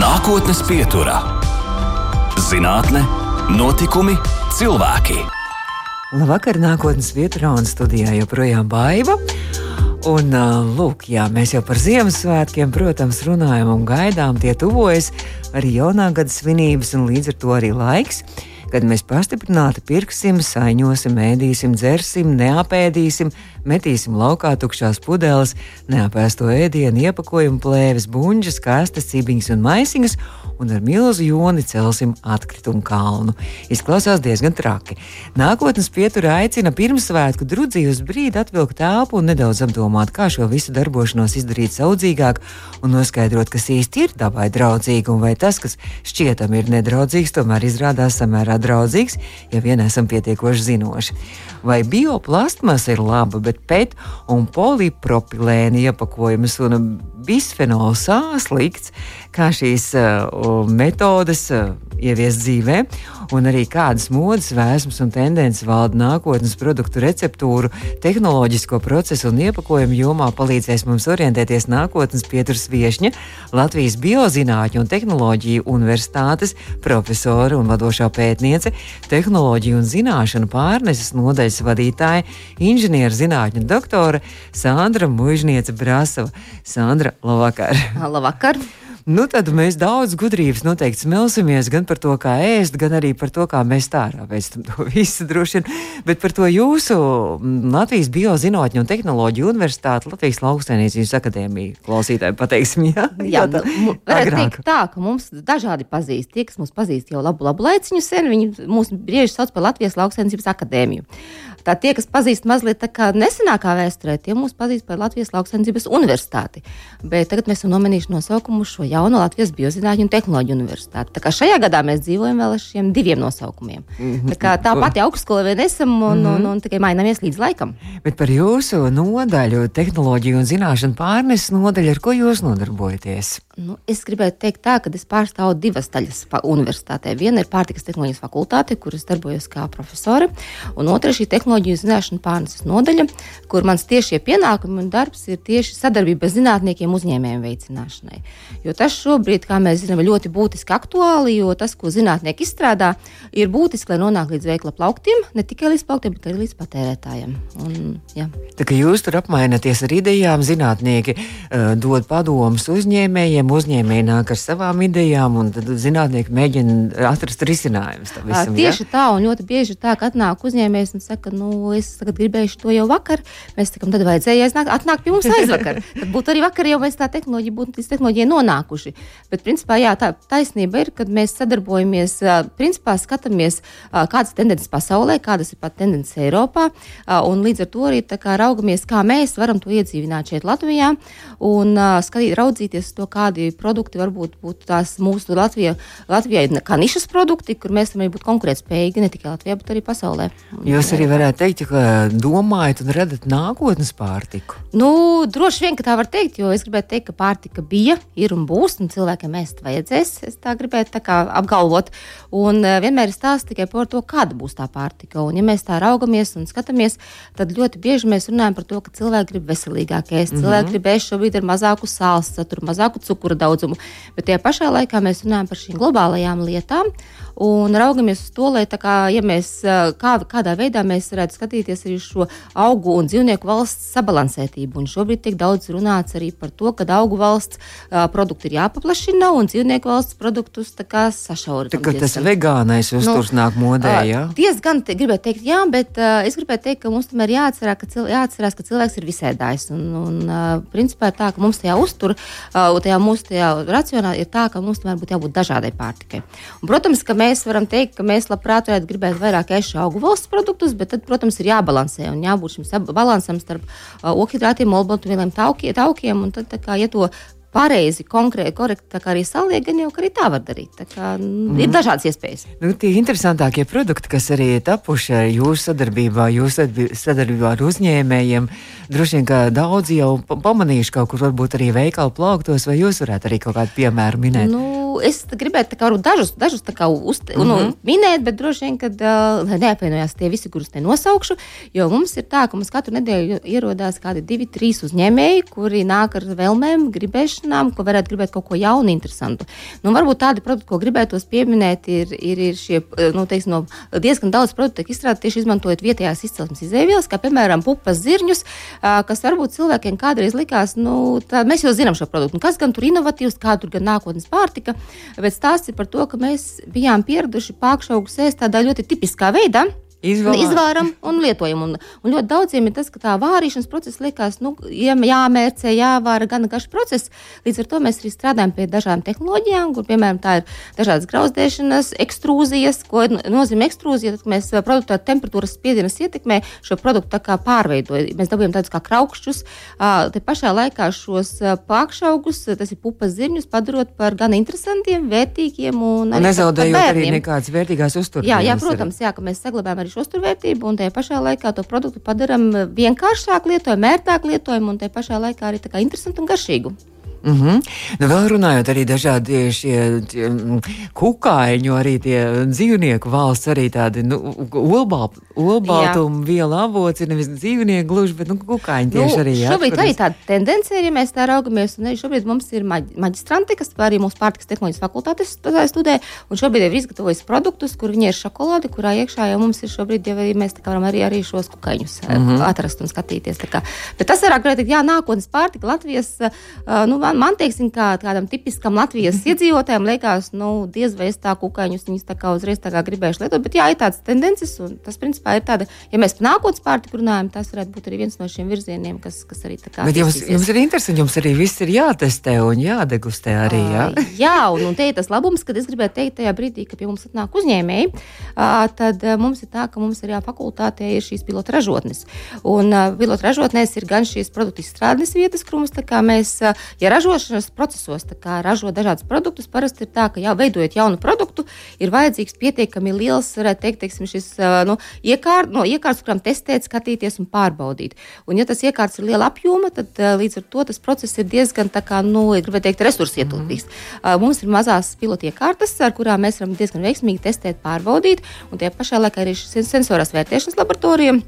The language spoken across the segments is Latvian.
Nākotnes pieturā - zinātne, notikumi, cilvēki. Labvakar, nākotnes vieturā un studijā joprojām baiva. Un, lūk, jā, mēs jau par Ziemassvētkiem, protams, runājam un gaidām. Tie tuvojas arī jaunā gada svinības, un līdz ar to arī laiks, kad mēs pastiprināti pirksim, saiņosim, ēdīsim, dzersim, neapēdīsim, metīsim laukā tukšās pudeles, neapēsto ēdienu, iepakojumu plēves, buļģas, kastes, cibiņas un maisiņas, un ar milzu joni celsim atkritumu kalnu. Izklausās diezgan traki. Nākotnes pieturā aicina pirmsvētku drudzī uz brīdi atvilkt telpu un nedaudz apdomāt, kā šo visu darbošanos izdarīt saudzīgāk un noskaidrot, kas īsti ir dabai draudzīgi un vai tas, kas šķietam ir nedraudzīgs, tomēr izrādās samērā draudzīgs, ja vien esam pietiekoši zinoši. Vai bioplastmasa ir laba, bet pēt un polipropilēna iepakojums un bisfenols A slikts, kā šīs uh, metodes uh, ievies dzīvē, un arī kādas modes, vēsmas un tendences valda nākotnes produktu receptūru, tehnoloģisko procesu un iepakojumu jomā palīdzēs mums orientēties nākotnes pieturas viešņa, Latvijas Biozinātņu un tehnoloģiju universitātes profesora un vadošā pētniece, tehnoloģiju un zināšanu pārneses nodaļas vadītāja, inženierzinātņu doktore Sandra Mužniece Brasova. Sandra, labvakar! Labvakar! Nu, tad mēs daudz gudrības noteikti smelsimies gan par to, kā ēst, gan arī par to, kā mēs tārā veicam to visu droši vien. Bet par to jūsu Latvijas Biozinātņu un tehnoloģiju universitāti, Latvijas lauksainīcības akadēmiju klausītāji pateiksim, jā? Jā, nu, varētu teikt tā, ka mums dažādi pazīst. Tie, kas mūs pazīst jau labu, labu laiciņu sen, viņi mūs bieži sauc par Latvijas lauksainīcības akadēmiju. Tā tie, kas pazīst mazliet nesenākā vēsturē, tie mūs pazīst par Latvijas lauksaimniecības universitāti. Bet tagad mēs esam nomenījuši nosaukumu šo jauno Latvijas biozinātņu un tehnoloģiju universitāti. Tā kā šajā gadā mēs dzīvojam vēl ar šiem diviem nosaukumiem. Tā, kā tā pati augstskola vien esam un, mm -hmm. un, un tikai mainamies līdz laikam. Bet par jūsu nodaļu, tehnoloģiju un zināšanu pārneses nodaļu, ar ko jūs nodarbojaties? Nu, es gribētu teikt, tā, ka es pārstāvu divas daļas universitātē. Viena ir pārtikas tehnoloģijas fakultāte, kur es darbojos kā profesore, un otra ir šī tehnoloģiju zināšanu pārneses nodaļa, kur mans tiešie pienākumi un darbs ir tieši sadarbība ar zinātniekiem uzņēmējiem veicināšanai. Jo tas šobrīd, kā mēs zinām, ir ļoti būtiski aktuāli, jo tas, ko zinātnieki izstrādā, ir būtiski, lai nonāktu līdz veikla plauktiem, ne tikai līdz plauktiem, bet arī līdz patērētājiem. Un, jā. Tā kā jūs tur apmainaties ar idejām, zinātnieki uh, dod padomus uzņēmējiem uzņēmēji nāk ar savām idejām, un tad zinātnieki mēģina atrast risinājumus. Visam, Tieši ja? tā, un ļoti bieži tā, ka atnāk uzņēmējs un saka, nu, es gribēju to jau vakar. Mēs sakām, tad vajadzēja aiznāk, atnākt pie mums aizvakar. tad būtu arī vakar jau mēs tā tehnoloģija būtu līdz tehnoloģijai nonākuši. Bet, principā, jā, tā taisnība ir, kad mēs sadarbojamies, principā skatāmies, kādas tendences pasaulē, kādas ir pat tendences Eiropā, un līdz ar to arī kā, raugamies, kā mēs varam to iedzīvināt šeit Latvijā un skatīt, raudzīties to, kādi produkti varbūt būtu tās mūsu Latvijā, Latvijai kā nišas produkti, kur mēs varam būt konkurētspējīgi ne tikai Latvijā, bet arī pasaulē. Jūs arī varētu teikt, ka domājat un redat nākotnes pārtiku. Nu, droši vien, ka tā var teikt, jo es gribētu teikt, ka pārtika bija, ir un būs, un cilvēkiem ēst vajadzēs. Es tā gribētu tā apgalvot. Un uh, vienmēr ir stāsts tikai par to, kāda būs tā pārtika. Un, ja mēs tā raugamies un skatāmies, tad ļoti bieži mēs runājam par to, ka cilvēki grib veselīgāk ēst. Mm -hmm. Cilvēki grib ēst šobrīd ar mazāku sāls saturu, mazāku cukura daudzumu. Bet tajā pašā laikā mēs runājam par šīm globālajām lietām un raugamies uz to, lai kā, ja mēs, kā, kādā veidā mēs varētu skatīties arī šo augu un dzīvnieku valsts sabalansētību. Un šobrīd tiek daudz runāts arī par to, ka augu valsts produkti ir jāpaplašina un dzīvnieku valsts produktus sašaurināt. Tā kā tas vegānais uzturs nu, nāk modē, jā? Diezgan te, gribētu teikt, jā, bet uh, es gribētu teikt, ka mums tomēr jāatcerās, ka, cil, jāatcerās, ka cilvēks ir visēdājs. Un, un uh, principā ir tā, ka mums tajā uztur, uh, tajā mūsu tajā racionā ir tā, ka mums tomēr būtu jābūt dažādai pārtikai. Un, protams, ka mēs varam teikt, ka mēs labprāt varētu gribēt vairāk ešu augu valsts produktus, bet tad, protams, ir jābalansē un jābūt šim balansam starp uh, okhidratiem, olbaltumvieliem, taukiem, taukiem. Un tad, kā, ja to pareizi, konkrēti, korekti arī saliek, gan jau arī tā var darīt. Tā kā, mm. Ir dažādas iespējas. Nu, tie interesantākie produkti, kas arī ir tapuši jūsu sadarbībā, jūsu sadarbībā ar uzņēmējiem, droši vien, ka daudzi jau pamanījuši kaut kur, varbūt arī veikalu plauktos, vai jūs varētu arī kaut kādu piemēru minēt? Nu, es gribētu kā, dažus, dažus uzte, mm -hmm. nu, mhm. minēt, bet droši vien, ka uh, neapvienojās tie visi, kurus te nosaukšu, jo mums ir tā, ka mums katru nedēļu ierodās kādi divi, trīs uzņēmēji, kuri nāk ar vēlmēm, gribēs zināšanām, ko varētu gribēt kaut ko jaunu, interesantu. Nu, varbūt tādi produkti, ko gribētos pieminēt, ir, ir, ir šie nu, teiksim, no, diezgan daudz produktu, kas izstrādāti tieši izmantojot vietējās izcelsmes izēvielas, kā piemēram pupas zirņus, kas varbūt cilvēkiem kādreiz likās, nu, tā, mēs jau zinām šo produktu, nu, kas gan tur inovatīvs, kā tur gan nākotnes pārtika, bet stāsts ir par to, ka mēs bijām pieraduši pākšaugus ēst tādā ļoti tipiskā veidā. Izvār. Izvāram un lietojam. Un, un ļoti daudziem ir tas, ka tā vārīšanas process liekas, nu, jāmērcē, jāvāra gan garš process. Līdz ar to mēs arī strādājam pie dažādām tehnoloģijām, kur, piemēram, tā ir dažādas grauzdēšanas, ekstrūzijas, ko nozīmē ekstrūzija. Tad mēs produktu temperatūras spiedienas ietekmē šo produktu pārveidojam. Mēs dabūjam tādus kā kraukšķus, te pašā laikā šos pakšaugus, tas ir pupas zirņus, padarot par gan interesantiem, vērtīgiem un, un nezaudējot arī nekādas vērtīgās uzturvielas. Jā, jā, protams, jā, ka mēs saglabājam arī šo uzturvērtību, un tajā pašā laikā to produktu padarām vienkāršāk lietojumu, ērtāk lietojumu, un tajā pašā laikā arī interesantu un garšīgu. Mm -hmm. nu, vēl runājot, arī dažādi šie tie, mm, kukaiņu, arī tie dzīvnieku valsts, arī tādi nu, olbaltuma vielu avots, ir nevis dzīvnieku gluži, bet nu, kukaiņi tieši nu, arī. Jā, šobrīd arī tāda tendence ir, ja mēs tā raugamies, un šobrīd mums ir maģ maģistranti, kas arī mūsu pārtikas tehnoloģijas fakultātes studē, un šobrīd ir izgatavojis produktus, kur viņi ir šokolādi, kurā iekšā jau mums ir šobrīd, jau arī mēs varam arī, arī šos kukaiņus mm -hmm. atrast un skatīties. Bet tas vairāk, jā, nākotnes pārtika Latvijas, nu, man, man teiksim, kā kādam tipiskam Latvijas iedzīvotājam, liekas, nu, diez vai es tā kukaiņus viņus tā kā uzreiz tā kā gribēšu lietot. Bet jā, ir tādas tendences, un tas principā ir tāda, ja mēs nākotnes pārtiku runājam, tas varētu būt arī viens no šiem virzieniem, kas, kas arī tā kā. Bet jums, jums ir interesanti, jums arī viss ir jātestē un jādegustē arī. Jā, uh, jā un, un te ir tas labums, kad es gribēju teikt tajā brīdī, kad pie mums atnāk uzņēmēji, uh, tad uh, mums ir tā, ka mums arī fakultātē ir šīs pilota ražotnes. Un uh, pilota ražotnēs ir gan šīs produktu izstrādes vietas, kur mums tā kā mēs, ja ražošanas procesos ražo dažādus produktus. Parasti ir tā, ka jau veidojot jaunu produktu, ir vajadzīgs pietiekami liels, varētu teikt, teiksim, šis nu, iekārt, no iekārtas, kuram testēt, skatīties un pārbaudīt. Un, ja tas iekārts ir liela apjoma, tad līdz ar to tas process ir diezgan, kā, nu, gribētu teikt, resursu ietilpīgs. Mm. Mums ir mazās pilotiekārtas, ar kurām mēs varam diezgan veiksmīgi testēt, pārbaudīt, un tie pašā laikā arī sensorās vērtēšanas laboratorijā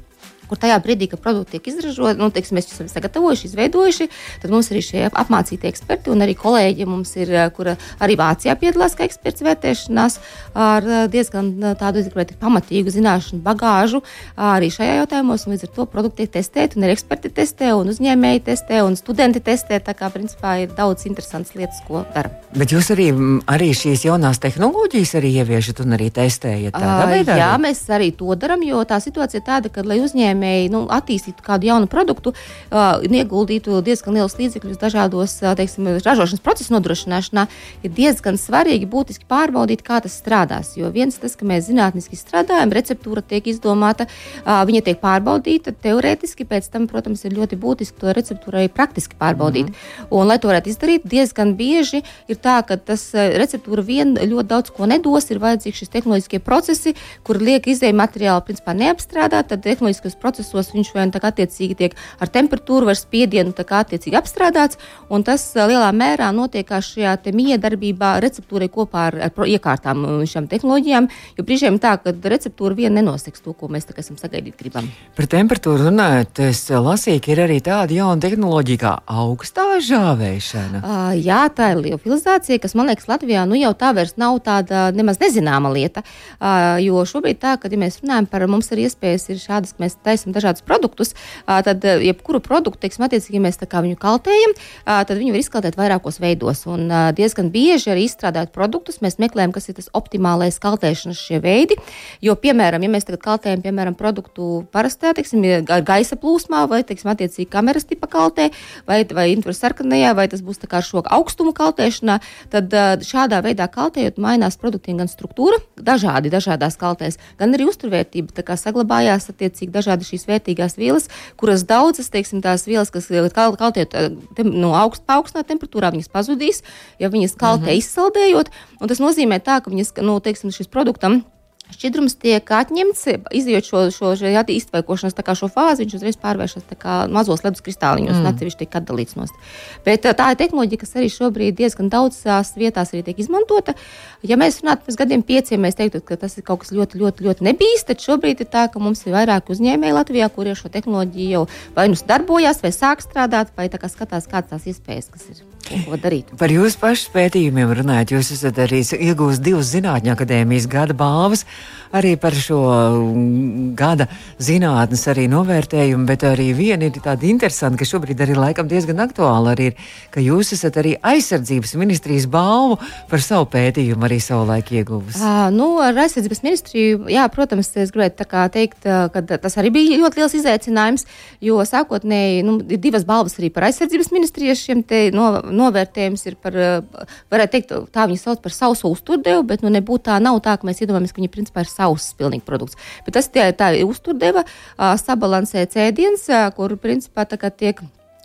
kur tajā brīdī, kad produkti tiek izražoti, nu, teiksim, mēs esam sagatavojuši, izveidojuši, tad mums ir šie apmācītie eksperti un arī kolēģi mums ir, eh, kur arī Vācijā piedalās kā eksperts vērtēšanās ar eh, diezgan eh, tādu izglītību, pamatīgu zināšanu bagāžu arī šajā jautājumos. Līdz ar to produkti tiek testēti un ir eksperti testē un uzņēmēji testē un studenti testē. Tā kā principā ir daudz interesantas lietas, ko dara. Bet jūs arī, arī šīs jaunās tehnoloģijas arī ieviešat un arī testējat tādā veidā? Jā, mēs arī to darām, jo tā situācija ir tāda, ka, lai uzņēmēji uzņēmēji nu, attīstītu kādu jaunu produktu uh, un ieguldītu diezgan lielus līdzekļus dažādos uh, teiksim, ražošanas procesu nodrošināšanā, ir diezgan svarīgi būtiski pārbaudīt, kā tas strādās. Jo viens tas, ka mēs zinātniski strādājam, receptūra tiek izdomāta, uh, viņa tiek pārbaudīta teorētiski, pēc tam, protams, ir ļoti būtiski to receptūru arī praktiski pārbaudīt. Mm -hmm. Un, lai to varētu izdarīt, diezgan bieži ir tā, ka tas receptūra vien ļoti daudz ko nedos, ir vajadzīgi šis tehnoloģiskie procesi, kur liek izējuma materiāli principā neapstrādāt, tad tehnoloģiskos procesos viņš vien tā kā attiecīgi tiek ar temperatūru vai spiedienu tā kā attiecīgi apstrādāts, un tas lielā mērā notiek kā šajā miedarbībā receptūrai kopā ar, ar iekārtām šām tehnoloģijām, jo brīžiem tā, ka receptūra vien nenoseks to, ko mēs tā kā esam sagaidīt gribam. Par temperatūru runājot, es lasīju, ka ir arī tāda jauna tehnoloģija kā augstā žāvēšana. Uh, jā, tā ir liofilizācija, kas man liekas Latvijā nu jau tā vairs nav tāda nemaz nezināma lieta, uh, jo šobrīd tā, kad ja mēs runājam par mums ir iespējas ir šādas, ka mēs taisam dažādus produktus, tad jebkuru produktu, teiksim, attiecīgi, ja mēs viņu kaltējam, tad viņi var izkaltēt vairākos veidos. Un diezgan bieži arī izstrādājot produktus, mēs meklējam, kas ir tas optimālais kaltēšanas šie veidi. Jo, piemēram, ja mēs tagad kaltējam, piemēram, produktu parastā, teiksim, gaisa plūsmā vai, teiksim, attiecīgi kameras tipa kaltē vai, vai infrasarkanajā, vai tas būs tā kā šo augstumu kaltēšanā, tad šādā veidā kaltējot mainās produktiem gan struktūra, dažādi dažādās kaltēs, gan arī uzturvērtība, saglabājās attiecīgi dažādi tādas šīs vērtīgās vielas, kuras daudzas, teiksim, tās vielas, kas kaltējot no nu, augst, augstā temperatūrā, viņas pazudīs, ja viņas kaltē mm -hmm. izsaldējot. Tas nozīmē tā, ka viņas, nu, teiksim, šis produktam šķidrums tiek atņemts, izjūt šo, šo, šo iztvaikošanas šo fāzi, viņš uzreiz pārvēršas mazos ledus kristāliņos, mm. un atsevišķi tiek atdalīts no. Bet tā ir tehnoloģija, kas arī šobrīd diezgan daudzās vietās tiek izmantota. Ja mēs runātu par gadiem pieciem, mēs teiktu, ka tas ir kaut kas ļoti, ļoti, ļoti nebīstams, tad šobrīd ir tā, ka mums ir vairāk uzņēmēji Latvijā, kuriem šo tehnoloģiju jau vai nu darbojas, vai sāk strādāt, vai skatās, kādas tās iespējas ir. Ko darīt. Par jūsu pašu pētījumiem runājot, jūs esat arī iegūst divas zinātņu akadēmijas gada balvas, arī par šo mm, gada zinātnes arī novērtējumu, bet arī viena ir tāda interesanta, ka šobrīd arī laikam diezgan aktuāla arī ir, ka jūs esat arī aizsardzības ministrijas balvu par savu pētījumu arī savulaik ieguvusi. Uh, nu, ar aizsardzības ministriju, jā, protams, es gribētu teikt, ka tas arī bija ļoti liels izaicinājums, jo sākotnēji nu, ir divas balvas arī par aizsardzības ministriju. Šiem no, novērtējums ir par, varētu teikt, tā viņi sauc par sausu uzturdevu, bet nu, nebūtu tā, nav tā, ka mēs iedomājamies, ka viņi principā ir sauss pilnīgi produkts. Bet tas tie, tā ir uzturdeva, sabalansē cēdiens, kur principā tā kā tiek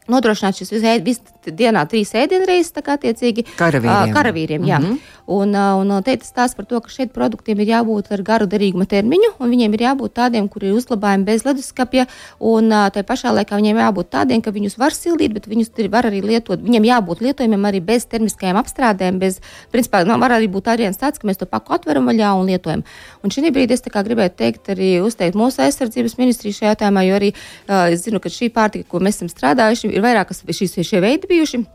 nodrošināt šis viss dienā trīs ēdienreizes, tā kā attiecīgi karavīriem. karavīriem jā. mm -hmm. Un, un te tas stāsta par to, ka šeit produktiem ir jābūt ar garu derīguma termiņu, un viņiem ir jābūt tādiem, kuri ir uzglabājami bez leduskapja, un tā pašā laikā viņiem jābūt tādiem, ka viņus var sildīt, bet viņus var arī lietot. Viņiem jābūt lietojumiem arī bez termiskajām apstrādēm, bez, principā, nu, var arī būt arī tāds, ka mēs to paku atveram vaļā un lietojam. Un šī brīdī es gribētu teikt, arī uzteikt mūsu aizsardzības ministriju šajā jautājumā, jo arī uh, es zinu, ka šī pārtika, ko mēs esam strādājuši, ir vairāk šīs, šie veidi bijuši.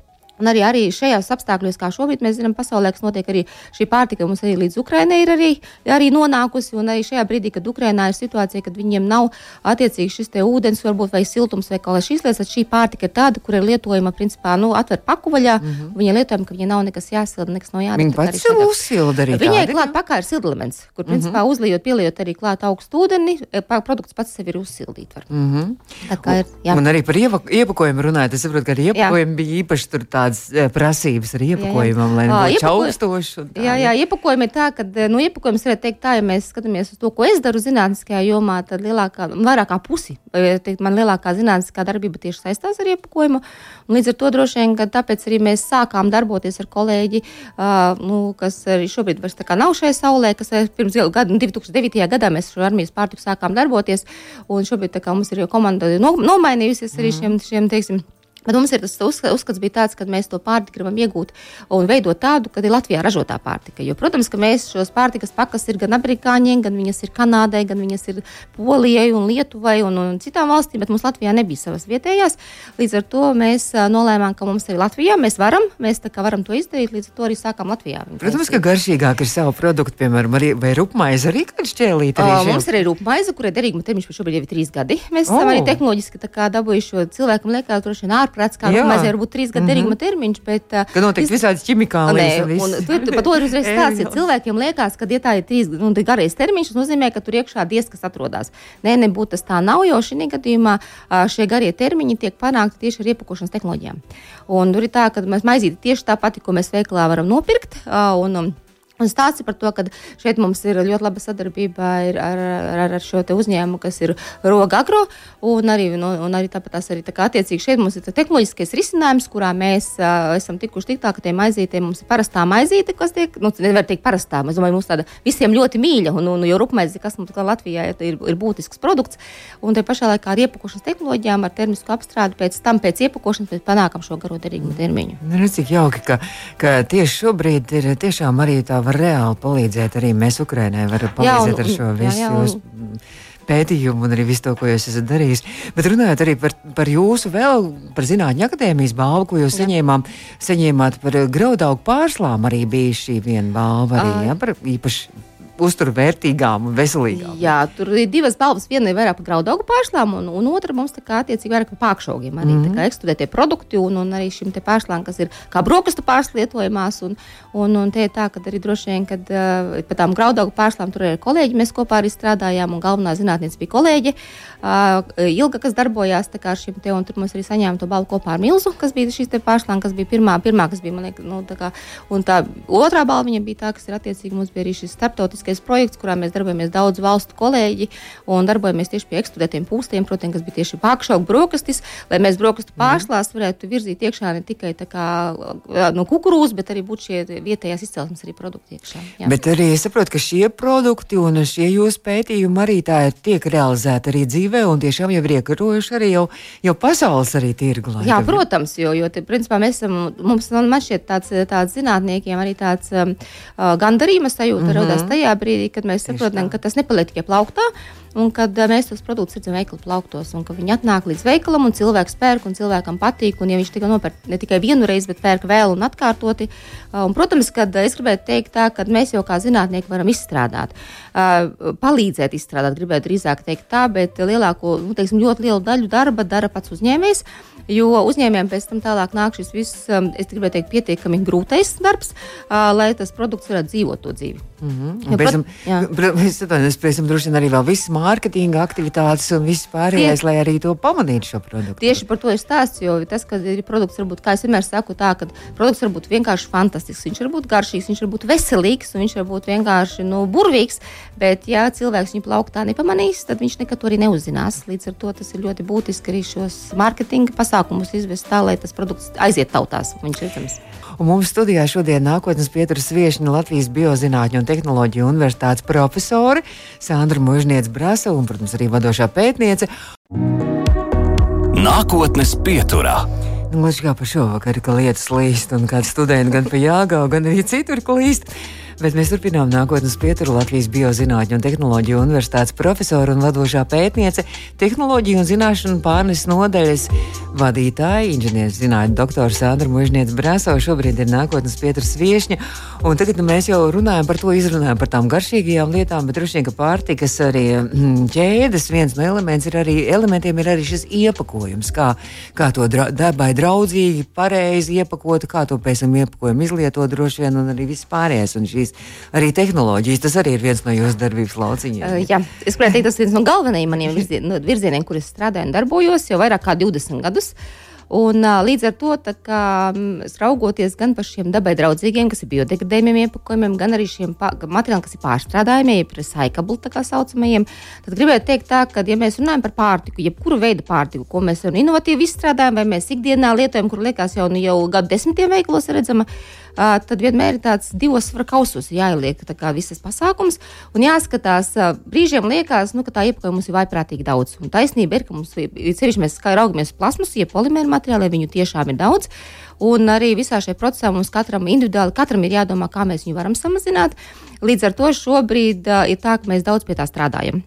Un arī, arī šajos apstākļos, kā šobrīd mēs zinām, pasaulē, kas notiek arī šī pārtika, mums arī līdz Ukrainai ir arī, arī nonākusi. Un arī šajā brīdī, kad Ukrainā ir situācija, kad viņiem nav attiecīgi šis ūdens, varbūt vai siltums vai kaut kas šīs lietas, tad šī pārtika ir tāda, kur ir lietojama, principā, nu, atver paku vaļā. Mm -hmm. Viņa lietojama, ka viņai nav nekas jāsilda, nekas nav jādara. Viņa pats sev uzsilda arī. Viņai klāt pakā ir sildelements, kur, principā, mm -hmm. uzliejot, pieliejot arī klāt augstu ūdeni, e, produkts pats sev ir uzsildīt. Mm -hmm. Tā kā ir, jā. Un arī par iepakojumu runājot, es saprotu, ka arī iepakojumi bija īpaši tur tādas eh, prasības ar iepakojumam, lai nebūtu čaustoši. Jā, jā, iepakojumi ir tā, ka, nu, iepakojums varētu teikt tā, ja mēs skatāmies uz to, ko es daru zinātniskajā jomā, tad lielākā, vairāk kā pusi, teikt, man lielākā zinātniskā darbība tieši saistās ar iepakojumu. Un līdz ar to droši vien, ka tāpēc arī mēs sākām darboties ar kolēģi, uh, nu, kas arī šobrīd vairs tā kā nav šai saulē, kas pirms gada, 2009. gadā mēs šo armijas pārtiku sākām darboties, un šobrīd tā kā mums ir jau komanda nomainījusies arī šiem, šiem teiksim, Bet mums ir tas uzskats, bija tāds, ka mēs to pārtiku gribam iegūt un veidot tādu, ka ir Latvijā ražotā pārtika. Jo, protams, ka mēs šos pārtikas pakas ir gan amerikāņiem, gan viņas ir Kanādai, gan viņas ir Polijai un Lietuvai un, un citām valstīm, bet mums Latvijā nebija savas vietējās. Līdz ar to mēs nolēmām, ka mums ir Latvijā, mēs varam, mēs varam to izdarīt, līdz ar to arī sākām Latvijā. Protams, ka garšīgāk ir savu produktu, piemēram, arī, vai rupmaize arī kāda šķēlīta. Uh, mums ir arī rupmaize, kurai derīguma termiņš šobrīd jau ir trīs gadi. Mēs oh. esam arī tehnoloģiski dabūjuši šo cilvēkam liekas droši vien ārpus prāts, kā mazliet varbūt trīs gadu derīguma mm -hmm. termiņš. Bet, ka notiek iz... visādi ķimikālijas. Tu, tu, par to ir uzreiz stāsts, ja cilvēkiem liekas, ka, ja tā ir trīs nu, garais termiņš, tas nozīmē, ka tur iekšā diez kas atrodas. Nē, nebūtu tas tā nav, jo šī gadījumā šie garie termiņi tiek panākti tieši ar iepakošanas tehnoloģijām. Un tur ir tā, ka mēs maizīti tieši tā pati, ko mēs veikalā varam nopirkt. Un, Un stāsts par to, ka šeit mums ir ļoti laba sadarbība ar, ar, ar, šo uzņēmumu, kas ir Roga Agro. Un arī, nu, un arī tāpat tās arī tā kā attiecīgi šeit mums ir tehnoloģiskais risinājums, kurā mēs uh, esam tikuši tik tālu, ka tie maizītē mums ir parastā maizīte, kas tiek, nu, nevar teikt parastā, es domāju, mums tāda visiem ļoti mīļa, un, un jo rupmaizi, kas mums Latvijā ir, ir, ir būtisks produkts, un te pašā laikā ar iepakošanas tehnoloģijām, ar termisku apstrādi, pēc tam pēc iepakošanas mēs panākam šo garo derīgumu termiņu. Nu, cik jauki, ka, ka tieši šobrīd ir tiešām arī tā var reāli palīdzēt. Arī mēs Ukrainai varam palīdzēt jā, un, ar šo visu. Jā, jā, un... Pētījumu un arī visu to, ko jūs esat darījis. Bet runājot arī par, par jūsu vēl, par Zinātņu akadēmijas balvu, ko jūs saņēmām, saņēmāt par graudaugu pārslām, arī bija šī viena balva, arī, jā, par īpaši uzturvērtīgām un veselīgām. Jā, tur ir divas balvas. Viena ir vairāk par graudu pārslām, un, un otra mums kā, attiecīgi vairāk par pākšaugiem. Arī mm -hmm. ekstrudētie produkti un, un arī šim pārslām, kas ir kā brokastu pārslietojumās. Un, un, un te ir tā, ka arī droši vien, kad uh, par tām graudu pārslām tur ir kolēģi, mēs kopā arī strādājām, un galvenā zinātniece bija kolēģi uh, Ilga, kas darbojās ar šiem te, un tur mums arī saņēma to balvu kopā ar Milzu, kas bija šīs pārslām, kas bija pirmā, pirmā kas bija, man liekas, nu, tā kā, un tā otrā balva viņa bija tā, kas ir attiecīgi mums bija arī šis starptautisks starptautiskais projekts, kurā mēs darbojamies daudz valstu kolēģi un darbojamies tieši pie eksplodētiem pūstiem, protams, kas bija tieši pakšaugu brokastis, lai mēs brokastu pārslās varētu virzīt iekšā ne tikai kā, no kukurūzas, bet arī būt šie vietējās izcelsmes arī produkti iekšā. Jā. Bet arī es saprotu, ka šie produkti un šie jūsu pētījumi arī tā tiek realizēti arī dzīvē un tiešām jau ir iekarojuši arī jau, jau pasaules arī tirgu. Jā, protams, jo, jo te, principā mēs esam, mums man šķiet tāds, tāds zinātniekiem arī tāds um, gandarījuma sajūta mm -hmm. radās tajā tajā brīdī, kad mēs saprotam, ka tas nepaliek tikai plauktā. un kad mēs tos produktus redzam veikalu plauktos, un ka viņi atnāk līdz veikalam, un cilvēks pērk, un cilvēkam patīk, un ja viņš tikai nopērk ne tikai vienu reizi, bet pērk vēl un atkārtoti. Un, protams, kad es gribētu teikt tā, ka mēs jau kā zinātnieki varam izstrādāt, palīdzēt izstrādāt, gribētu drīzāk teikt tā, bet lielāko, nu, teiksim, ļoti lielu daļu darba dara pats uzņēmējs. Jo uzņēmējiem pēc tam tālāk nāk šis viss, um, es gribēju teikt, pietiekami grūtais darbs, uh, lai tas produkts varētu dzīvot to dzīvi. Mm -hmm. Un pēc tam, es atvainojos, pēc tam droši vien arī vēl visas mārketinga aktivitātes un viss pārējais, Tie, lai arī to pamanītu šo produktu. Tieši par to ir stāsts, jo tas, ka ir produkts, varbūt, kā es vienmēr saku, tā, ka produkts var būt vienkārši fantastisks, viņš var būt garšīgs, viņš var būt veselīgs un viņš var būt vienkārši nu, burvīgs, bet ja cilvēks viņu plauktā nepamanīs, tad viņš nekad to arī neuzzinās. Līdz ar to tas ir ļoti būtiski arī šos mārketinga pasākumus izvest tā, lai tas produkts aiziet tautās. Viņš ir redzams. Un mums studijā šodien nākotnes pieturas viešņa Latvijas Biozinātņu un tehnoloģiju universitātes profesori Sandra Mužniec Brasa un, protams, arī vadošā pētniece. Nākotnes pieturā. Nu, Līdz kā pa šovakar, ka lietas līst un kāds studenti gan pa jāgau, gan arī citur klīst. Bet mēs turpinām nākotnes pieturu Latvijas Biozinātņu un tehnoloģiju universitātes profesora un vadošā pētniece, tehnoloģiju un zināšanu pārneses nodaļas vadītāja, inženieris zinātņu doktors Sandra Mužniec Brāso. Šobrīd ir nākotnes pieturas viešņa. Un tagad nu, mēs jau runājam par to, izrunājam par tām garšīgajām lietām, bet droši vien, ka pārtikas arī mm, ķēdes viens no elementiem ir arī, elementiem ir arī šis iepakojums, kā, kā to dra dabai draudzīgi, pareizi iepakot, kā to pēc tam iepakojumu izlietot droši vien un arī viss pārējais. Un šīs arī tehnoloģijas, tas arī ir viens no jūsu darbības lauciņiem. Uh, jā, es gribētu teikt, tas ir viens no galvenajiem maniem virzien, no virzieniem, kur es strādāju un darbojos jau vairāk kā 20 gadus. Uh, Un, līdz ar to, kā, raugoties gan par šiem dabai draudzīgiem, kas ir biodegradējumiem iepakojumiem, gan arī šiem materiāliem, kas ir pārstrādājumiem, jeb recyclable tā kā saucamajiem, tad gribētu teikt, tā, ka, ja mēs runājam par pārtiku, jebkuru veidu pārtiku, ko mēs inovatīvi izstrādājam, vai mēs ikdienā lietojam, kur liekas jau, nu, jau gadu desmitiem veiklos redzama, tad vienmēr ir tāds divos svara kausos jāieliek visas pasākums un jāskatās. Brīžiem liekas, nu, ka tā iepakojuma mums ir vaiprātīgi daudz. Un taisnība ir, ka mums ir sevišķi mēs raugamies uz plasmasu, ja polimēru materiāliem viņu tiešām ir daudz. Un arī visā šajā procesā mums katram individuāli katram ir jādomā, kā mēs viņu varam samazināt. Līdz ar to šobrīd uh, ir tā, ka mēs daudz pie tā strādājam.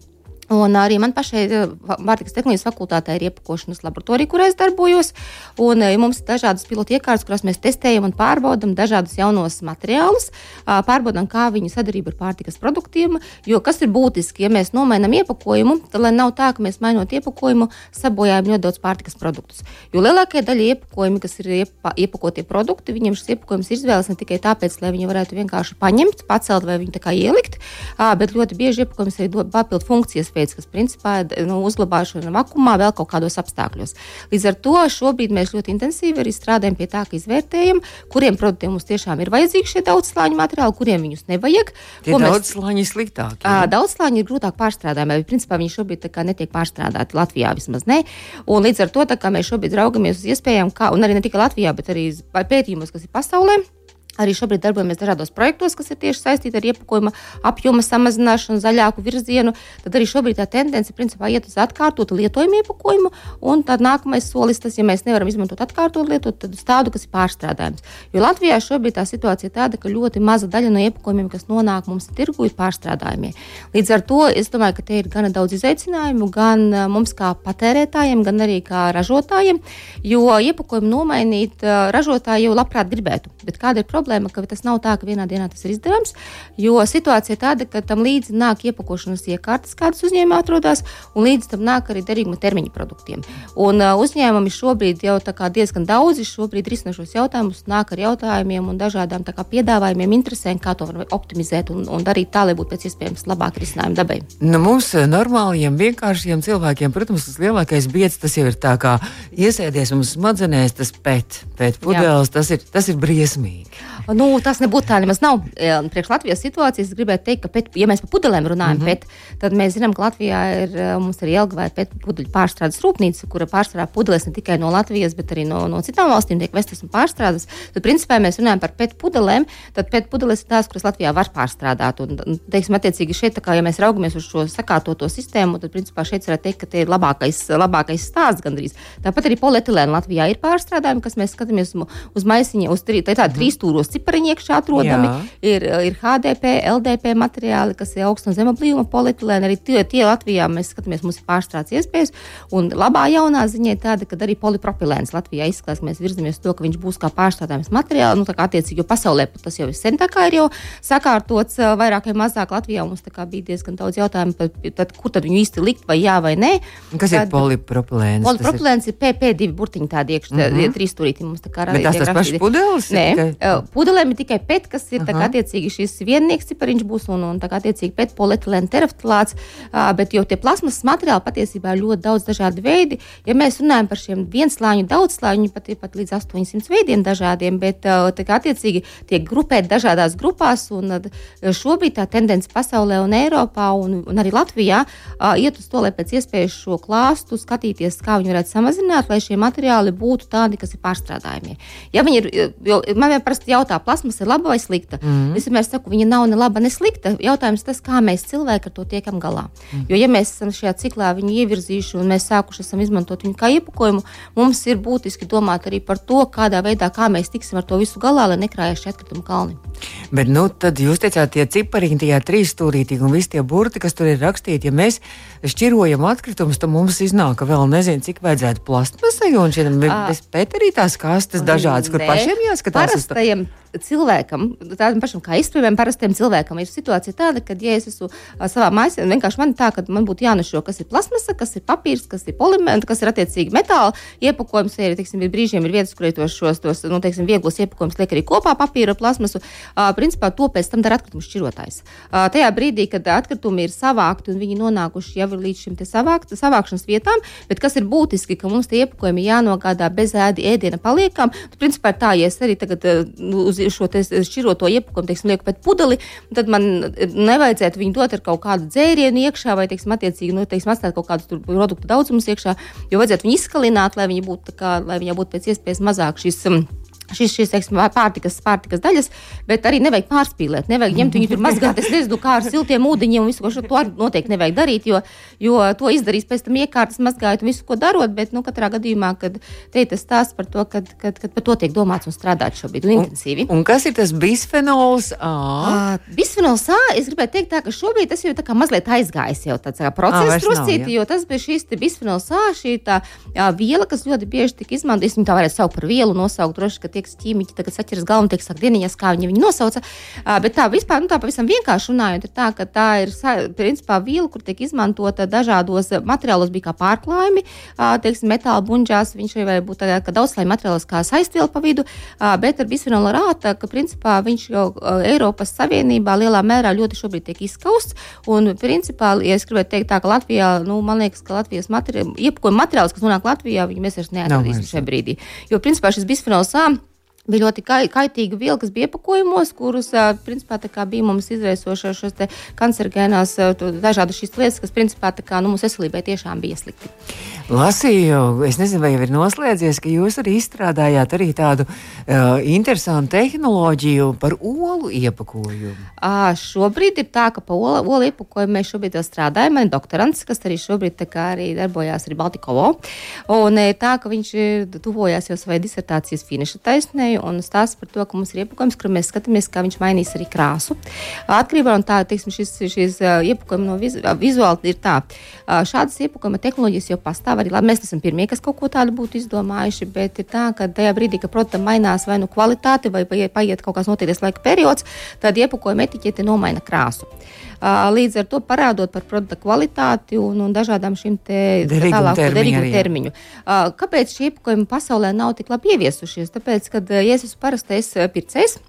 Un arī man pašai Vārtikas tehnoloģijas fakultātē ir iepakošanas laboratorija, kur es darbojos. Un, ja mums ir dažādas pilotu iekārtas, kurās mēs testējam un pārbaudām dažādus jaunos materiālus, pārbaudām, kā viņu sadarbība ar pārtikas produktiem. Jo kas ir būtiski, ja mēs nomainām iepakojumu, tad lai nav tā, ka mēs mainot iepakojumu, sabojājam ļoti daudz pārtikas produktus. Jo lielākajā daļā iepakojumu, kas ir iepa, iepakotie produkti, viņiem šis iepakojums ir izvēles ne tikai tāpēc, lai viņi varētu vienkārši paņemt, pacelt vai viņu ielikt, bet ļoti bieži iepakojums arī dod papildu funkcijas veids, kas principā ir nu, uzglabāšana vakumā vēl kaut kādos apstākļos. Līdz ar to šobrīd mēs ļoti intensīvi arī strādājam pie tā, ka izvērtējam, kuriem produktiem mums tiešām ir vajadzīgi šie daudzslāņu materiāli, kuriem viņus nevajag. Tie daudzslāņi ir sliktāki. Jā. Daudzslāņi ir grūtāk pārstrādājami, bet principā viņi šobrīd netiek pārstrādāti Latvijā vismaz ne. Un līdz ar to mēs šobrīd raugamies uz iespējām, kā, un arī ne tikai Latvijā, bet arī pētījumos, kas ir pasaulē Arī šobrīd darbojamies dažādos projektos, kas ir tieši saistīti ar iepakojuma apjoma samazināšanu, zaļāku virzienu. Tad arī šobrīd tā tendence principā iet uz atkārtotu lietojumu iepakojumu. Un tad nākamais solis, tas, ja mēs nevaram izmantot atkārtotu lietotu, tad uz tādu, kas ir pārstrādājams. Jo Latvijā šobrīd tā situācija ir tāda, ka ļoti maza daļa no iepakojumiem, kas nonāk mums tirgu, ir pārstrādājumie. Līdz ar to es domāju, ka te ir gan daudz izaicinājumu, gan eh, mums kā patērētājiem, gan arī kā ražotājiem, jo iepakojumu nomainīt eh, ražotāji jau labprāt gribētu. Bet kāda ir problēma? Problēma, ka tas nav tā, ka vienā dienā tas ir izdarāms. Jo situācija ir tāda, ka tam līdzi nāk iepakošanas iekārtas, kādas uzņēmumā atrodas, un līdz tam nāk arī derīguma termiņa produktiem. Un uh, uzņēmumi šobrīd jau diezgan daudzi šobrīd risina šos jautājumus, nāk ar jautājumiem un dažādām kā, piedāvājumiem, interesēm, kā to var optimizēt un, un darīt tā, lai būtu pēc iespējams labāk risinājumi dabai. Nu, mums normāliem, vienkāršiem cilvēkiem, protams, tas lielākais biedrs tas jau ir tā kā iesēdies mums smadzenēs, tas pēc, pēc pudeles, tas ir, tas ir briesmīgi. Nu, tas nebūtu tā, nemaz nav. Priekš Latvijas situācijas gribētu teikt, ka, pēc, ja mēs par pudelēm runājam, mm -hmm. pēc, tad mēs zinām, ka Latvijā ir mums arī Jelgavā pēc pudeļu pārstrādes rūpnīca, kura pārstrādā pudeles ne tikai no Latvijas, bet arī no, no citām valstīm, tiek vestas un pārstrādas. Tad, principā, ja mēs runājam par pēc pudelēm, tad pēc pudeles ir tās, kuras Latvijā var pārstrādāt. Un, teiksim, attiecīgi šeit, kā, ja mēs raugamies uz šo sakārtoto sistēmu, tad, principā, šeit varētu teikt, ka tie ir labākais, labākais stāsts gandrīz. Tāpat arī polietilēna Latvijā ir pārstrādājumi, kas mēs skatāmies uz maisiņa, uz trī, tā, tā, trīs stūros cipariņi iekšā atrodami, Jā. ir, ir HDP, LDP materiāli, kas ir augsta un zema blīvuma polietilēna. Arī tie, tie Latvijā mēs skatāmies, mums ir pārstrādes iespējas. Un labā jaunā ziņa ir tāda, ka arī polipropilēns Latvijā izskatās, ka mēs virzamies to, ka viņš būs kā pārstrādājums materiāls. Nu, attiecīgi, jo pasaulē tas jau ir sen tā kā ir jau sakārtots ā, vairāk vai mazāk Latvijā. Mums bija diezgan daudz jautājumu, par, tad, kur tad viņu īsti likt, vai jā vai nē. Kas Tad- ir polipropilēns? Polipropilēns ir PP2 burtiņi tādi iekšā, mm -hmm. trīs stūrīti mums tā kā Bet tās tas pašs ir Nē, tikai- uh, pudelēm ir tikai pēc, kas ir kā attiecīgi šis viennieks cipariņš būs un, un kā attiecīgi pēc polietilēna tereftilāts, uh, bet jau tie plasmas materiāli patiesībā ir ļoti daudz dažādi veidi. Ja mēs runājam par šiem vienslāņu, daudzslāņu, pat ir pat līdz 800 veidiem dažādiem, bet kā attiecīgi tiek grupēti dažādās grupās un šobrīd tā tendence pasaulē un Eiropā un, un arī Latvijā iet uz to, lai pēc iespējas šo klāstu skatīties, kā viņi varētu samazināt, lai šie materiāli būtu tādi, kas ir pārstrādājami. Ja viņi ir, jo man vienmēr parasti jautā, plasmas ir laba vai slikta. Mm. Es vienmēr saku, viņa nav ne laba, ne slikta. Jautājums tas, kā mēs cilvēki ar to tiekam galā. Mm. Jo, ja mēs esam šajā ciklā viņu ievirzījuši un mēs sākuši izmantot viņu kā iepakojumu, mums ir būtiski domāt arī par to, kādā veidā kā mēs tiksim ar to visu galā, lai nekrājas šie atkritumu kalni. Bet, nu, tad jūs teicāt, tie cipariņi, tie trīs stūrītīgi un visi tie burti, kas tur ir rakstīti, ja mēs šķirojam atkritumus, tad mums iznāk, ka vēl nezinu, cik vajadzētu plastmasai un šiem Ā. bez pēterītās kastes dažādas, kur Nē. pašiem jāskatās. Parastajam cilvēkam, tādam pašam kā izturējumam, parastajam cilvēkam ir situācija tāda, ka, ja es esmu savā mājā, vienkārši man tā, ka man būtu jānešo, kas ir plasmasa, kas ir papīrs, kas ir polimērs, kas ir attiecīgi metāla iepakojums. Vai arī, teiksim, ir brīžiem ir vietas, kur ir tos, šos, tos, nu, teiksim, vieglos iepakojumus liek arī kopā papīra ar plasmasu. Uh, principā to pēc tam dara atkritumu šķirotājs. Uh, tajā brīdī, kad atkritumi ir savākti un viņi nonākuši jau ir līdz šim savākt, savākšanas vietām, bet kas ir būtiski, ka mums tie iepakojumi jānogādā bez ēdi, ēdiena paliekam. Tad, principā, tā, ja es arī tagad uh, nu, uz šo šķiroto iepakojumu, teiksim, lieku pēc pudeli, tad man nevajadzētu viņu dot ar kaut kādu dzērienu iekšā vai, teiksim, attiecīgi, nu, teiksim, atstāt kaut kādus produktu daudzumus iekšā, jo vajadzētu viņu izskalināt, lai viņi būtu, kā, lai viņai būtu pēc iespējas mazāk šis. Um, Šis, šis teiksim, pārtikas, pārtikas daļas, bet arī nevajag pārspīlēt. Nevajag ņemt viņu tur mazgāt. Es nezinu, kā ar siltiem ūdeņiem un visu, ko šo to arī noteikti nevajag darīt, jo, jo to izdarīs pēc tam iekārtas, mazgājot un visu, ko darot. Bet, nu, katrā gadījumā, kad te ir tas stāsts par to, kad, kad, kad par to tiek domāts un strādāts šobrīd un intensīvi. Un kas ir tas bisfenols A? Uh, Bisfenols A, es gribēju teikt, tā, ka šobrīd tas jau ir tā kā mazliet aizgājis jau tāds kā process, jā. jo tas bija šīs te bisfenols A, šī tā jā, viela, kas ļoti bieži tika izmantota. Es viņu tā varētu saukt par vielu, nosaukt droši, ka tiek ķīmiķi tagad saķeras galvu, tiek sakt dieniņas, kā viņi viņu nosauca. Bet tā vispār, nu tā pavisam vienkārši runājot, ir tā, ka tā ir, principā, viela, kur tiek izmantota dažādos materiālos, bija kā pārklājumi, teiksim, metāla buņģās, viņš arī var būt tādā, ka daudzslāņu materiālos kā saistviela pa vidu, bet ar bisfenolu rāta, ka principā viņš jau Eiropas Savienībā lielā mērā ļoti šobrīd tiek izskausts. Un, principā, ja es gribētu teikt tā, ka Latvijā, nu, man liekas, ka Latvijas materi iepakojuma materiāls, kas nonāk Latvijā, viņi mēs vairs neatradīsim šajā brīdī. Jo, principā, šis bisfenols A bija ļoti kai, kaitīga viela, kas bija iepakojumos, kurus principā, bija mums izraisošas šos te kancerogēnās dažādas šīs lietas, kas principā kā, nu, mūsu veselībai tiešām bija slikti. Lasīju, es nezinu, vai jau ir noslēdzies, ka jūs arī izstrādājāt arī tādu uh, interesantu tehnoloģiju par olu iepakojumu. À, šobrīd ir tā, ka pa olu, olu iepakojumu mēs šobrīd strādājam. Man ir doktorants, kas arī šobrīd arī darbojās arī Baltikovo. Un tā, ka viņš tuvojās jau savai disertācijas finiša taisnē un stāsta par to, ka mums ir iepakojums, kur mēs skatāmies, kā viņš mainīs arī krāsu. Atkarībā no tā, teiksim, šis, šis iepakojums no vizu, vizuāli ir tā. Šādas iepakojuma tehnoloģijas jau pastāv arī labi. Mēs esam pirmie, kas kaut ko tādu būtu izdomājuši, bet ir tā, ka tajā brīdī, kad produktam mainās vai nu kvalitāte, vai paiet kaut kāds noteikts laika periods, tad iepakojuma etiķete nomaina krāsu. Līdz ar to parādot par produkta kvalitāti un, un dažādām šīm te Derīguma termiņu Kāpēc šie iepakojumi pasaulē nav tik labi ieviesušies? Tāpēc, kad ja es esmu parastais ā, pircējs.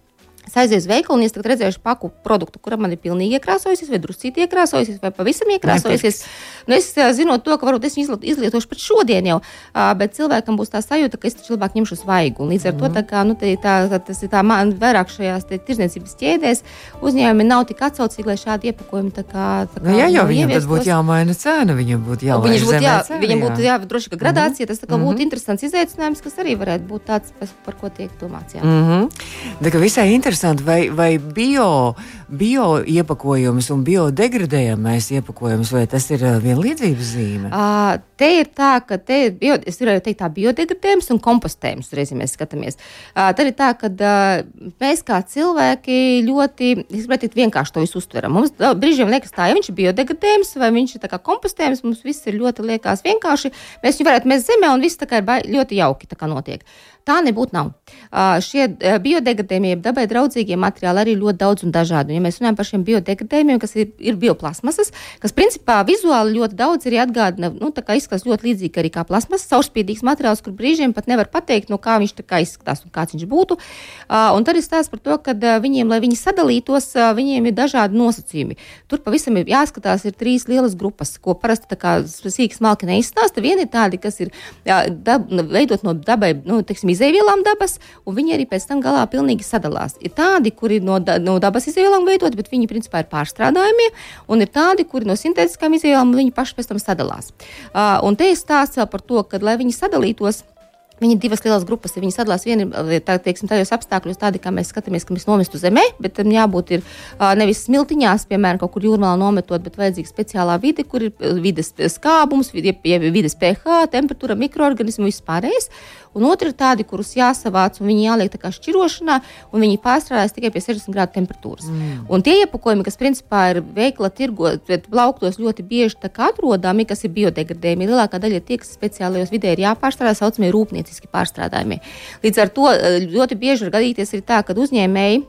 Es aizēju uz veikalu, un es redzēju paku produktu, kuram man ir pilnīgi iekrāsojusies, vai druscīgi iekrāsojusies, vai pavisam iekrāsojusies. Nu, es zinot to, ka varbūt es viņu izliet- izlietošu pat šodien jau, bet cilvēkam būs tā sajūta, ka es taču labāk ņemšu svaigu. Līdz ar to tā kā, nu, tā, tā, tas ir tā man vairāk šajās te tirdzniecības ķēdēs. Uzņēmumi nav tik atsaucīgi, lai šādi iepakojumi tā kā. Tā kā Nu, jā, jau nu, viņam ieviestos. būtu jāmaina cena, viņam būtu jālaiž Viņš būtu, jā, cena, viņam būtu jā. droši vien gradācija. Tas tā kā būtu interesants izaicinājums, kas arī varētu būt tāds, par, par ko tiek domāts. Jā. Mm -hmm. Tā kā visai interesanti, vai, vai bio bio iepakojumus un biodegradējamais iepakojums, vai tas ir vienlīdzības zīme? Uh, te ir tā, ka te ir, bio, teikt, tā biodegradējums un kompostējums, reiz, ja mēs skatāmies. Uh, tad ir tā, ka uh, mēs kā cilvēki ļoti, teikt, vienkārši to visu uztveram. Mums brīžiem liekas tā, ja viņš ir biodegradējums vai viņš ir tā kā kompostējums, mums viss ir ļoti liekas vienkārši. Mēs viņu varētu mest zemē un viss tā kā ir ļoti jauki notiek. Tā nebūtu nav. Uh, šie biodegradējumie, dabai draudzīgie materiāli arī ļoti daudz un dažādi. Ja mēs runājam par šiem biodegradējumiem, kas ir, ir bioplasmasas, kas principā vizuāli ļoti daudz arī atgādina, nu, tā kā izskatās ļoti līdzīgi arī kā plasmasas, caurspīdīgs materiāls, kur brīžiem pat nevar pateikt, no kā viņš izskatās un kāds viņš būtu. Uh, un tad ir stāsts par to, ka viņiem, lai viņi sadalītos, uh, viņiem ir dažādi nosacījumi. Tur pavisam ir jāskatās, ir trīs lielas grupas, ko parasti tā kā sīki smalki neizstāsta. Viena ir tādi, kas ir jā, dab, veidot no dabai, nu, teiksim, izēvielām dabas, un viņi arī pēc tam galā pilnīgi sadalās. Ir tādi, kuri no, da, no dabas izēvielām veidot, bet viņi principā ir pārstrādājumi, un ir tādi, kuri no sintētiskām izēvielām viņi paši pēc tam sadalās. Uh, un te ir stāsts vēl par to, ka, lai viņi sadalītos, Viņi ir divas lielas grupas. Viņi sadalās viena tā, teiksim, tajos apstākļos, tādi, kā mēs skatāmies, ka mēs nomestu zemē, bet tam jābūt ir, nevis smiltiņās, piemēram, kaut kur jūrmālā nometot, bet vajadzīga speciālā vide, kur ir vides skābums, vides pH, temperatūra, mikroorganismi un viss pārējais un otri ir tādi, kurus jāsavāc un viņi jāliek tā kā šķirošanā, un viņi pārstrādājas tikai pie 60 grādu temperatūras. Mm. Un tie iepakojumi, kas principā ir veikla tirgot, bet plauktos ļoti bieži atrodami, kas ir biodegradējumi, lielākā daļa tie, kas speciālajos vidē ir jāpārstrādā, saucamie rūpnieciski pārstrādājumi. Līdz ar to eh, ļoti bieži var gadīties arī tā, ka uzņēmēji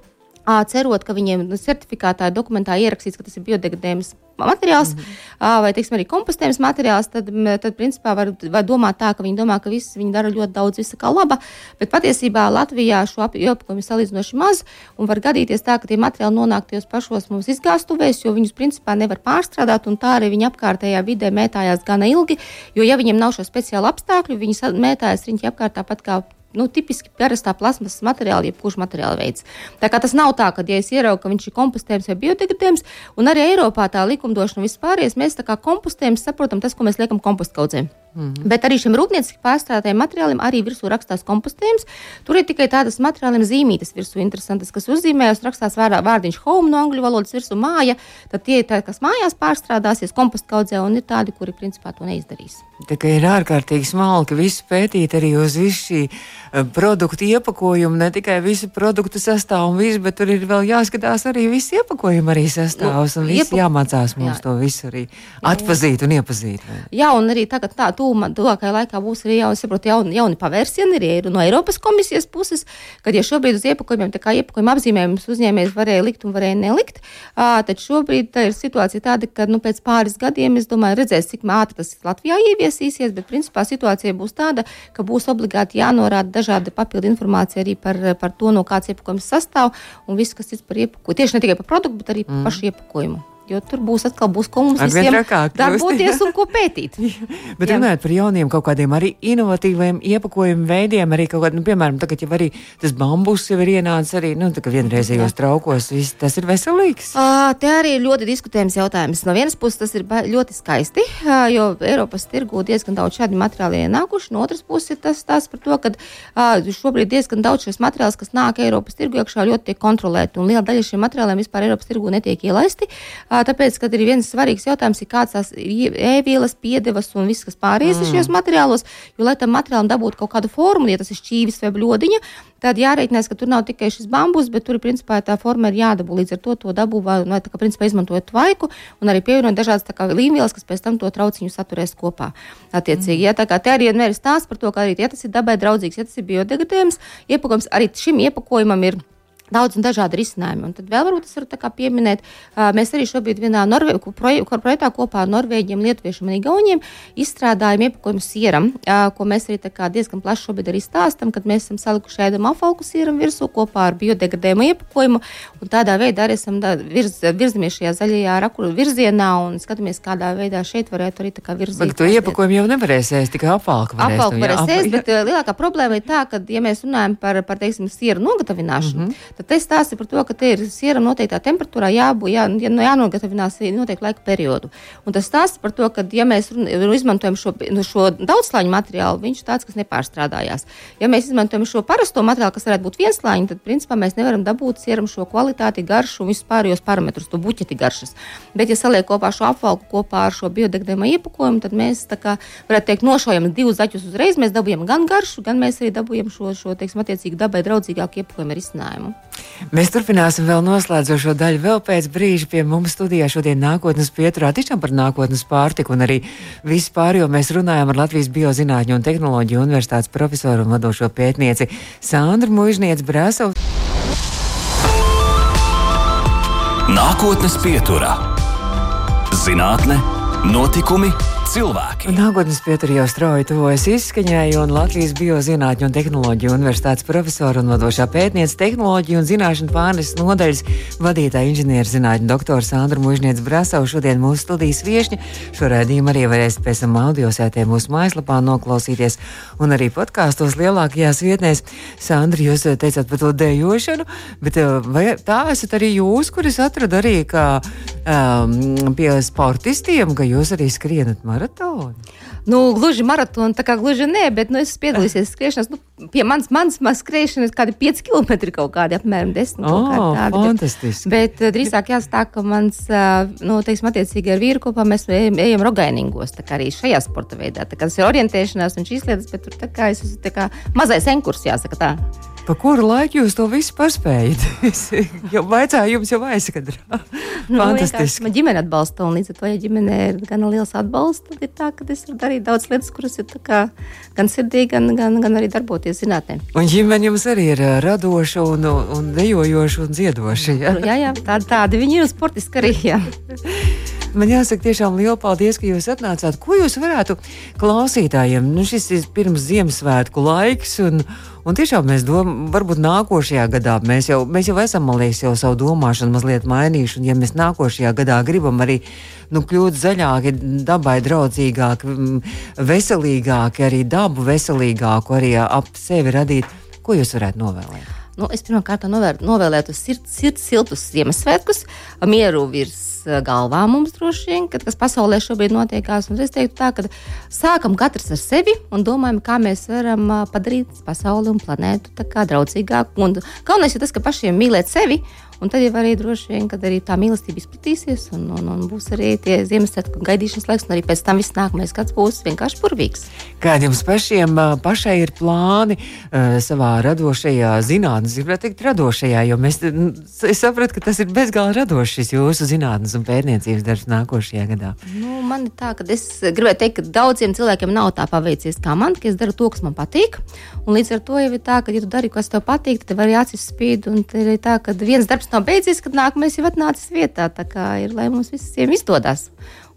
cerot, ka viņiem certifikātā dokumentā ierakstīts, ka tas ir biodegradējums materiāls mm -hmm. vai, teiksim, arī kompostējums materiāls, tad, tad principā var, var domāt tā, ka viņi domā, ka viss viņi dara ļoti daudz, visa kā laba, bet patiesībā Latvijā šo apjopumu ir salīdzinoši maz, un var gadīties tā, ka tie materiāli nonāk tajos pašos mums izgāstuvēs, jo viņus principā nevar pārstrādāt, un tā arī viņi apkārtējā vidē mētājās gana ilgi, jo ja viņiem nav šo speciālu apstākļu, viņi mētājas riņķi apkārt tāpat kā nu, tipiski parastā plasmasas materiāla, jebkurš materiāla veids. Tā kā tas nav tā, ka, ja es ieraugu, ka viņš ir kompostējams vai biodegradējams, un arī Eiropā tā likumdošana vispārējais, mēs tā kā kompostējums saprotam tas, ko mēs liekam kompostkaudzēm. Mm -hmm. Bet arī šiem rūpnieciski pārstrādātajiem materiāliem arī virsū rakstās kompostējums. Tur ir tikai tādas materiāliem zīmītes virsū interesantas, kas uzzīmējas, rakstās vārdā, vārdiņš home no angļu valodas virsū māja. Tad tie ir tādi, kas mājās pārstrādāsies kompostkaudzē, un ir tādi, kuri principā to neizdarīs. Tā kā ir ārkārtīgi smalki visu pētīt arī uz visu šī eh, produktu iepakojumu, ne tikai visu produktu sastāvu un visu, bet tur ir vēl jāskatās arī visu iepakojumu arī sastāvs un viss Iepa... jāmācās mums jā. to visu arī atpazīt un iepazīt. Vai? Jā, un arī tagad tā, tūma, tuvākajā laikā būs arī jau, saprotu, jauni, jauni pavērsieni arī no Eiropas komisijas puses, kad ja šobrīd uz iepakojumiem, tā kā iepakojuma apzīmējumus uzņēmējs varēja likt un varēja nelikt, uh, tad šobrīd tā ir situācija tāda, ka nu, pēc pāris gadiem, es domāju, redzēs, cik ātri tas Latvijā ieviesīsies, bet principā situācija būs tāda, ka būs obligāti jānorāda dažādi papildu informācija arī par, par to, no kāds iepakojums sastāv un viss, kas ir par iepakojumu. Tieši ne tikai par produktu, bet arī par mm. pašu iepakojumu jo tur būs atkal būs ko mums visiem darboties un ko pētīt. Bet runājot par jauniem kaut kādiem arī inovatīviem iepakojumu veidiem, arī kaut kādā, nu, piemēram, tagad jau arī tas bambus jau ir ienācis arī, nu, tā kā vienreizējos traukos, viss tas ir veselīgs. Uh, te arī ir ļoti diskutējums jautājums. No vienas puses tas ir ļoti skaisti, uh, jo Eiropas tirgū diezgan daudz šādi materiāli ienākuši, no otras puses ir tas tās par to, ka uh, šobrīd diezgan daudz šos materiālus, kas nāk Eiropas tirgu iekšā, ļoti tiek kontrolēti, un liela daļa šiem materiāliem vispār Eiropas tirgu netiek ielaisti. Uh, tāpēc, ka ir viens svarīgs jautājums, ir kāds tās ēvielas, piedevas un viss, kas pārējais mm. šajos materiālos, jo, lai tam materiālam dabūtu kaut kādu formu, ja tas ir šķīvis vai bļodiņa, tad jārēķinās, ka tur nav tikai šis bambus, bet tur, principā, tā forma ir jādabū. Līdz ar to to dabū vai, vai tā kā, principā, izmantojot tvaiku un arī pievienot dažādas līmvielas, kas pēc tam to trauciņu saturēs kopā. Attiecīgi, mm. ja, tā kā te arī vienmēr ir stāsts par to, ka arī, ja tas ir dabai draudzīgs, ja tas ir biodegradējums, iepakojums, arī šim iepakojumam ir daudz un dažādi risinājumi. Un tad vēl varbūt es varu pieminēt, mēs arī šobrīd vienā Norvē, projektā kopā ar Norvēģiem, Lietuviešiem un Igauniem izstrādājam iepakojumu sieram, ko mēs arī diezgan plaši šobrīd arī stāstam, kad mēs esam salikuši ēdamu afalku sieram virsū kopā ar biodegradējumu iepakojumu. Tādā veidā arī esam virz, virzamies šajā zaļajā rakuru virzienā un skatāmies, kādā veidā šeit varētu arī virzīt. Bet to iepakojumu jau nevarēs ēst, tikai apvalku varēs. Apvalku varēs ēst, bet lielākā problēma ir tā, ka, ja mēs runājam par, par teiksim, sieru nogatavināšanu, mm -hmm Tad tas stāsta par to, ka te ir sieram noteiktā temperatūrā jābūt, jā, jānogatavināts noteikti laika periodu. Un tas stāsta par to, ka, ja mēs izmantojam šo, nu, šo daudzslāņu materiālu, viņš ir tāds, kas nepārstrādājās. Ja mēs izmantojam šo parasto materiālu, kas varētu būt vienslāņi, tad principā mēs nevaram dabūt sieram šo kvalitāti, garšu un visus pārējos parametrus, to buķeti garšas. Bet, ja saliek kopā šo apvalku kopā ar šo biodegradējumu iepakojumu, tad mēs kā, varētu teikt, nošaujam divus zaķus uzreiz. Mēs dabūjam gan garšu, gan mēs arī dabūjam šo, šo teiksim, attiecīgi dabai draudzīgāku iepakojumu risinājumu. Mēs turpināsim vēl noslēdzošo daļu vēl pēc brīža pie mums studijā šodien nākotnes pieturā tiešām par nākotnes pārtiku un arī vispār, jo mēs runājam ar Latvijas Biozinātņu un tehnoloģiju universitātes profesoru un vadošo pētnieci Sandru Mužniec Brāsovu. Nākotnes pieturā - zinātne, notikumi cilvēki. Nākotnes pietur jau strauji tuvojas izskaņai, un Latvijas Biozinātņu un tehnoloģiju universitātes profesora un vadošā pētniece tehnoloģiju un zināšanu pārnes nodaļas vadītāja inženierzinātņu doktora Sandra Mužniec Brasau šodien mūsu studijas viešņa. Šo redzējumu arī varēs pēc tam audiosētē mūsu mājaslapā noklausīties un arī podkāstos lielākajās vietnēs. Sandra, jūs teicāt par to dējošanu, bet eh, vai tā esat arī jūs, kuris atrada arī kā um, pie sportistiem, ka jūs arī skrienat maratonu? Nu, gluži maratonu, tā kā gluži nē, bet nu, es piedalīsies skriešanas. Nu, pie manis, mans, mans skriešanas kādi 5 km kaut kādi apmēram 10. Oh, tādi, fantastiski. Bet, bet drīzāk jāsaka, ka mans, nu, teiksim, attiecīgi ar vīru kopā mēs ejam, ejam rogainingos, tā kā arī šajā sporta veidā. Tā kā tas ir orientēšanās un šīs lietas, bet tur tā kā es esmu tā kā mazais enkurs, jāsaka tā. Pa kuru laiku jūs to visu paspējat? Es jau vaicāju jums, jau aizkadrā. nu, Fantastiski. Man ģimene atbalsta, un līdz ar to, ja ģimenē ir gan liels atbalsts, tad ir tā, ka es varu darīt daudz lietas, kuras ir kā, gan sirdī, gan, gan, gan arī darboties zinātnē. Un ģimene jums arī ir radoša un, un dejojoša un dziedoša. Ja? jā, jā, tādi, tādi viņi ir sportiski arī. Jā. Man jāsaka, tiešām liels paldies, ka jūs atnācāt. Ko jūs varētu klausītājiem? Nu, šis ir pirms Ziemassvētku laiks, un, un tiešām mēs domājam, varbūt nākošajā gadā mēs jau, mēs jau esam, man liekas, jau savu domāšanu mazliet mainījuši. Un, ja mēs nākošajā gadā gribam arī nu, kļūt zaļāki, dabai draudzīgāki, veselīgāki, arī dabu veselīgāku, arī ap sevi radīt, ko jūs varētu novēlēt? Nu, es pirmkārt novēlētu sirds, sirds siltus Ziemassvētkus, mieru virs eh, galvām mums droši vien, kad, kas pasaulē šobrīd notiekās. Un es teiktu tā, ka sākam katrs ar sevi un domājam, kā mēs varam eh, padarīt pasauli un planētu draudzīgāku. Galvenais ir tas, ka pašiem mīlēt sevi Un tad jau arī droši vien, kad arī tā mīlestība izplatīsies, un, un, un būs arī tie Ziemassvētku gaidīšanas laiks, un arī pēc tam viss nākamais gads būs vienkārši burvīgs. Kādi jums pašiem pašai ir plāni savā radošajā zinātnē, gribētu teikt, radošajā, jo mēs, es sapratu, ka tas ir bezgalīgi radošs šis jūsu zinātnes un pētniecības darbs nākošajā gadā. Nu, man ir tā, ka es gribētu teikt, ka daudziem cilvēkiem nav tā paveicies kā man, ka es daru to, kas man patīk. Un līdz ar to jau ir tā, ka, ja tu dari, kas tev patīk, tad tev arī acis spīd. Un ir tā, ka viens darbs darbs nav beidzies, kad nākamais jau atnācis vietā. Tā kā ir, lai mums visiem izdodas.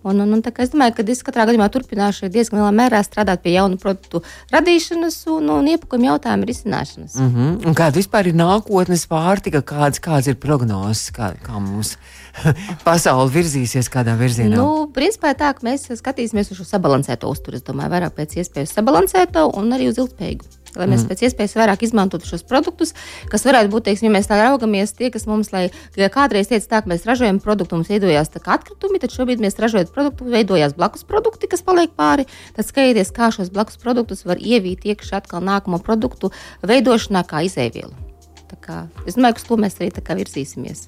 Un, un, un, es domāju, ka es katrā gadījumā turpināšu diezgan lielā mērā strādāt pie jaunu produktu radīšanas un, un iepakojuma jautājumu risināšanas. Mm -hmm. Un kāda vispār ir nākotnes pārtika, kādas, kādas ir prognozes, kā, kā mums pasaule virzīsies kādā virzienā? Nu, principā tā, ka mēs skatīsimies uz šo sabalansēto uzturu. Es domāju, vairāk pēc iespējas sabalansēto un arī uz ilgspējīgu lai mēs mm. pēc iespējas vairāk izmantotu šos produktus, kas varētu būt, teiksim, ja mēs tā raugamies, tie, kas mums, lai ja kādreiz teica, tā, ka mēs ražojam produktu, mums veidojās atkritumi, tad šobrīd mēs ražojam produktu, veidojās blakus produkti, kas paliek pāri. Tad skatieties, kā šos blakus produktus var ievīt iekšā atkal nākamo produktu veidošanā kā izēvielu. Kā, es domāju, ka uz to mēs arī virzīsimies.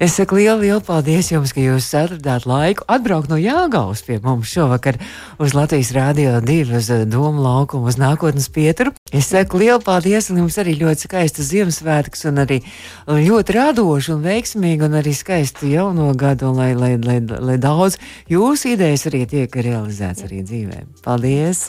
Es saku lielu, lielu paldies jums, ka jūs atradāt laiku atbraukt no Jāgaus pie mums šovakar uz Latvijas Rādio 2 uz eh, Domu laukumu uz nākotnes pieturu. Es saku lielu paldies, un jums arī ļoti skaistu Ziemassvētkus, un arī ļoti radošu un veiksmīgu, un arī skaistu jauno gadu, un lai, lai, lai, lai daudz jūsu idejas arī tiek realizēts arī dzīvē. Paldies!